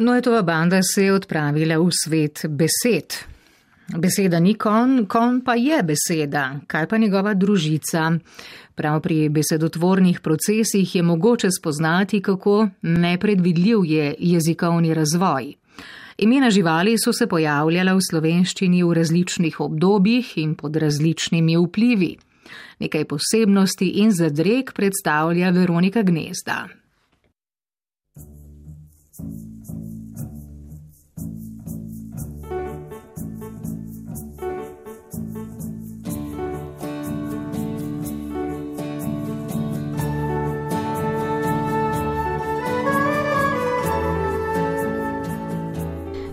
Noetova banda se je odpravila v svet besed. Beseda ni kon, kon pa je beseda, kaj pa njegova družica. Prav pri besedotvornih procesih je mogoče spoznati, kako nepredvidljiv je jezikovni razvoj. Imena živali so se pojavljala v slovenščini v različnih obdobjih in pod različnimi vplivi. Nekaj posebnosti in zadreg predstavlja Veronika Gnezda.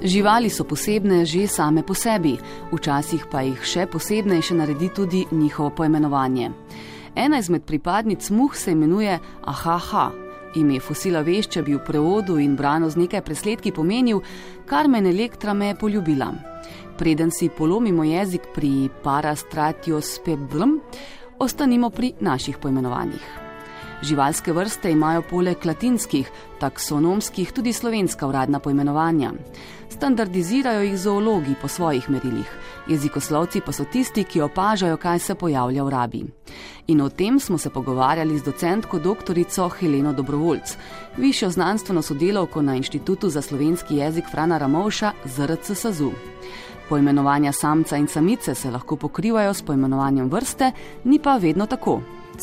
Živali so posebne že same po sebi, včasih pa jih še posebnejše naredi tudi njihovo poimenovanje. Ena izmed pripadnic muh se imenuje Ahaha. Ime fosila vešča bi v prevodu in brano z nekaj presledki pomenil, Karmen Elektra me je poljubila. Preden si polomimo jezik pri parastratios peblm, ostanimo pri naših poimenovanjih. Živalske vrste imajo poleg latinskih, taksonomskih tudi slovenska uradna poimenovanja. Standardizirajo jih zoologi po svojih merilih, jezikoslovci pa so tisti, ki opažajo, kaj se pojavlja v rabi. In o tem smo se pogovarjali z docentko dr. Heleno Dobrovoljc, višjo znanstveno sodelovko na Inštitutu za slovenski jezik Frana Ramovša ZRC SAZU. Poimenovanja samca in samice se lahko pokrivajo s poimenovanjem vrste, ni pa vedno tako.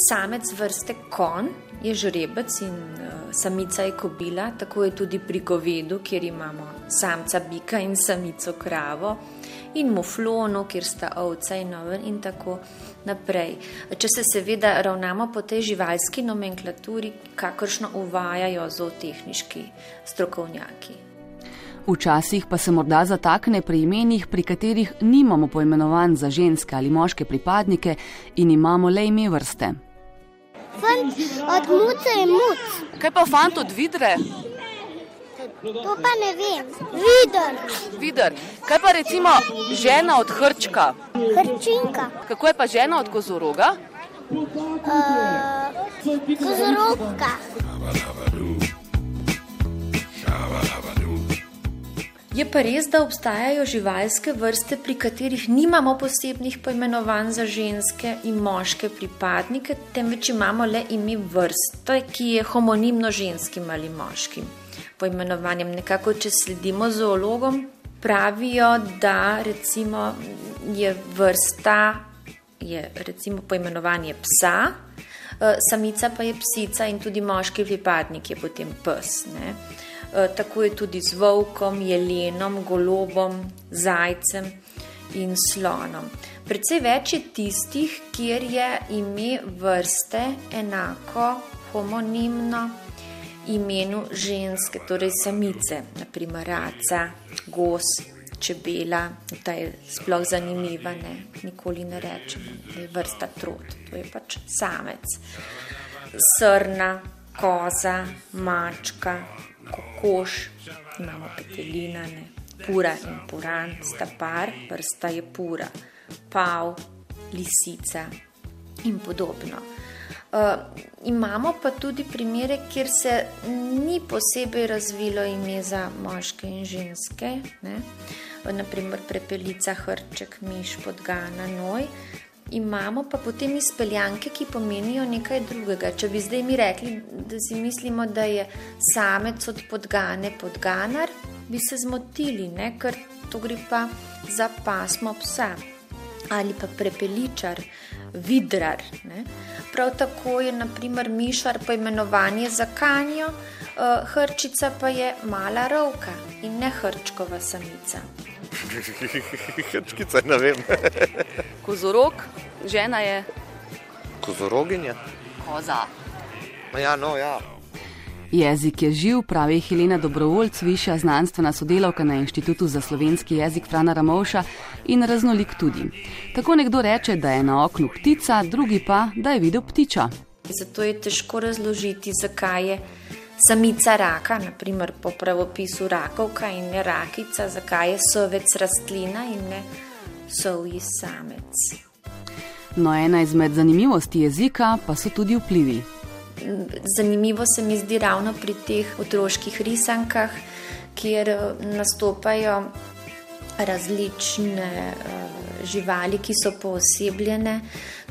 Samec vrste kon je žrebec in uh, samica je kobila, tako je tudi pri govedu, kjer imamo samca bika in samico kravo, in muflonu, kjer sta ovca in oven in tako naprej. Če se seveda ravnamo po tej živalski nomenklaturi, kakršno uvajajo zootehniški strokovnjaki. Včasih pa se morda zatakne pri imenih, pri katerih nimamo poimenovan za ženske ali moške pripadnike in imamo le ime vrste. Fant od muce je muc. Kaj pa fant od vidre? To pa ne vem. Vidar. Vidar. Kaj pa recimo žena od hrčka? Hrčinka. Kako je pa žena od kozoroga? Uh, kozoroga. Je pa res, da obstajajo živalske vrste, pri katerih nimamo posebnih poimenovanj za ženske in moške pripadnike, temveč imamo le ime vrste, ki je homonimno ženskim ali moškim poimenovanjem. Nekako, če sledimo zoologom, pravijo, da recimo je vrsta, je recimo poimenovanje psa, eh, samica pa je psica in tudi moški pripadnik je potem pes. Ne? Eh, tako je tudi z volkom, jelenom, golobom, zajcem in slonom. Predvsej več je tistih, kjer je ime vrste enako homonimno imenu ženske, torej samice, naprimer raca, gos, čebela, ta je sploh zanimiva, ne? nikoli ne rečemo, da je vrsta trot, to je pač samec. Srna, koza, mačka, kokoš, imamo petelina, ne. pura in puran, sta par, vrsta je pura, pav, lisica in podobno. Uh, imamo pa tudi primere, kjer se ni posebej razvilo ime za moške in ženske, ne? naprimer prepelica, hrček, miš, podgana, noj. Imamo pa potem izpeljanke, ki pomenijo nekaj drugega. Če bi zdaj mi rekli, da si mislimo, da je samec od podgane podganar, bi se zmotili, ne? ker to gre pa za pasmo psa ali pa prepeličar, vidrar. Ne? Prav tako je naprimer mišar poimenovanje za kanjo, uh, hrčica pa je mala rovka in ne hrčkova samica. Hrčkica, ne vem. Kozorog, žena je. Kozoroginja? Koza. Ja, no, ja. Jezik je živ, pravi Helena Dobrovoljc, višja znanstvena sodelavka na Inštitutu za slovenski jezik Frana Ramovša in raznolik tudi. Tako nekdo reče, da je na oknu ptica, drugi pa, da je videl ptiča. Zato je težko razložiti, zakaj je samica raka, naprimer po pravopisu rakovka in ne rakica, zakaj je sovec rastlina in ne sovji samec. No, ena izmed zanimivosti jezika pa so tudi vplivi. Zanimivo se mi zdi ravno pri teh otroških risankah, kjer nastopajo različne živali, ki so poosebljene.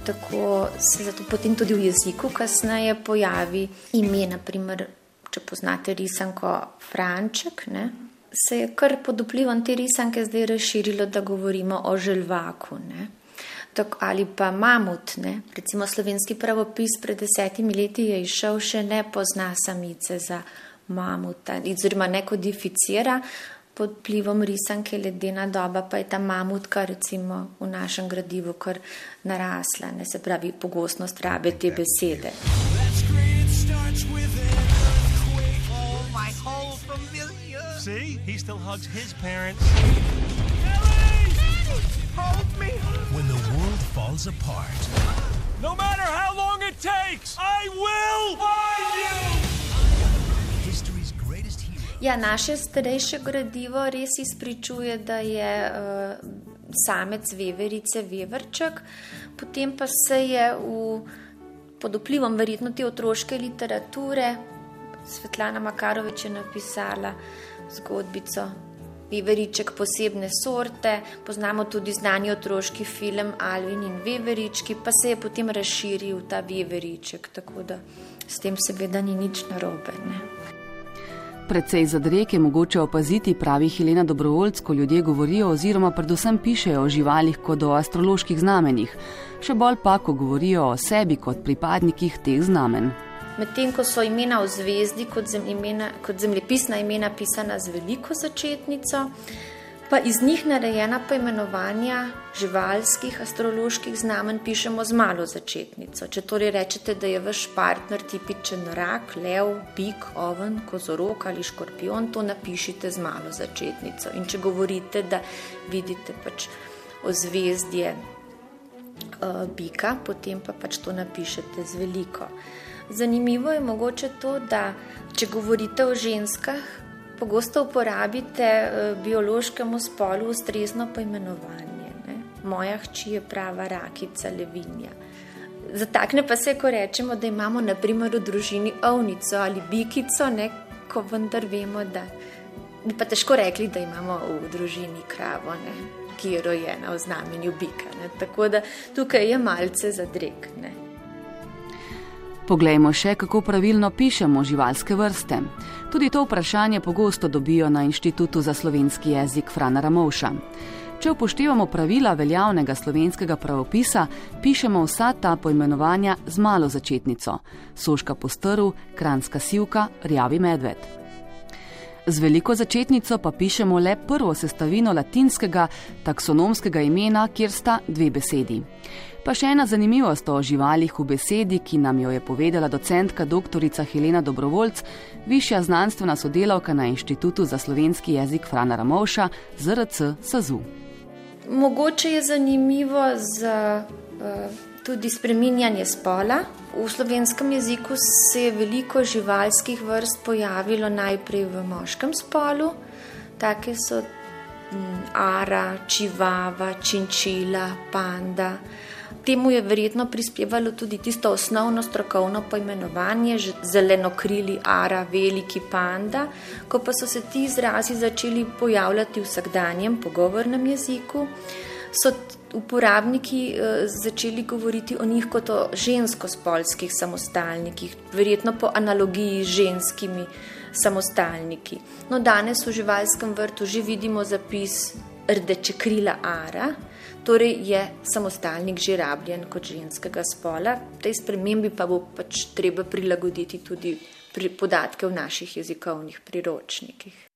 Tako se zato potem tudi v jeziku kasneje pojavi ime, naprimer, če poznate risanko Franček. Ne? Se je kar pod vplivom te risanke zdaj razširilo, da govorimo o želvaku. Ne? Tako, ali pa mamut. Ne? Recimo slovenski pravopis pred desetimi leti je išel, še ne pozna samice za mamuta, oziroma ne kodificira. Pod vplivom risanke ledena doba pa je ta mamutka recimo v našem gradivu kar narasla, ne se pravi pogostnost rabe te besede. See, he still hugs his parents. Falls apart. No matter how long it takes, I will find you! History's greatest hero. Ja, naše starejše gradivo res izpričuje, da je uh, samec veverice veverček, potem pa se je v, pod vplivom verjetno te otroške literature Svetlana Makarovič je napisala zgodbico Veveriček posebne sorte, poznamo tudi znani otroški film Alvin in Veverički, pa se je potem razširil ta Veveriček, tako da s tem seveda ni nič narobe. Ne? Predvsej zadrek je mogoče opaziti, pravi Helena Dobrovoljc, ko ljudje govorijo oziroma predvsem pišejo o živalih kot o astroloških znamenjih, še bolj pa, ko govorijo o sebi kot pripadnikih teh znamen medtem ko so imena v zvezdi kot, zem, imena, kot zemljepisna imena pisana z veliko začetnico, pa iz njih narejena poimenovanja živalskih astroloških znamen pišemo z malo začetnico. Če torej rečete, da je vaš partner tipičen rak, lev, bik, oven, kozorok ali škorpion, to napišite z malo začetnico. In če govorite, da vidite pač ozvezdje uh, bika, potem pa pač to napišete z veliko. Zanimivo je mogoče to, da če govorite o ženskah, pogosto uporabite eh, biološkemu spolu ustrezno poimenovanje. Ne? Moja hči je prava rakica, levinja. Zatakne pa se, ko rečemo, da imamo naprimer v družini ovnico ali bikico, ne? ko vendar vemo, da bi pa težko rekli, da imamo v družini kravo, ne? ki je rojena v znamenju bika. Ne? Tako da tukaj je malce zadrek. Ne? Poglejmo še, kako pravilno pišemo živalske vrste. Tudi to vprašanje pogosto dobijo na Inštitutu za slovenski jezik Frana Ramovša. Če upoštevamo pravila veljavnega slovenskega pravopisa, pišemo vsa ta poimenovanja z malo začetnico: soška postrv, kranska sivka, rjavi medved. Z veliko začetnico pa pišemo le prvo sestavino latinskega taksonomskega imena, kjer sta dve besedi. Pa še ena zanimivost o živalih v besedi, ki nam jo je povedala docentka dr. Helena Dobrovoljc, višja znanstvena sodelavka na Inštitutu za slovenski jezik Frana Ramovša, ZRC SAZU. Mogoče je zanimivo za uh, tudi spreminjanje spola. V slovenskem jeziku se je veliko živalskih vrst pojavilo najprej v moškem spolu, take so um, ara, čivava, činčila, panda. Temu je verjetno prispevalo tudi tisto osnovno strokovno poimenovanje, zelenokrili ara, veliki panda. Ko pa so se ti izrazi začeli pojavljati v vsakdanjem pogovornem jeziku, so uporabniki eh, začeli govoriti o njih kot o žensko-spolskih samostalnikih, verjetno po analogiji z ženskimi samostalniki. No, danes v živalskem vrtu že vidimo zapis rdeče krila ara torej je samostalnik že rabljen kot ženskega spola. Tej spremembi pa bo pač treba prilagoditi tudi pri podatke v naših jezikovnih priročnikih.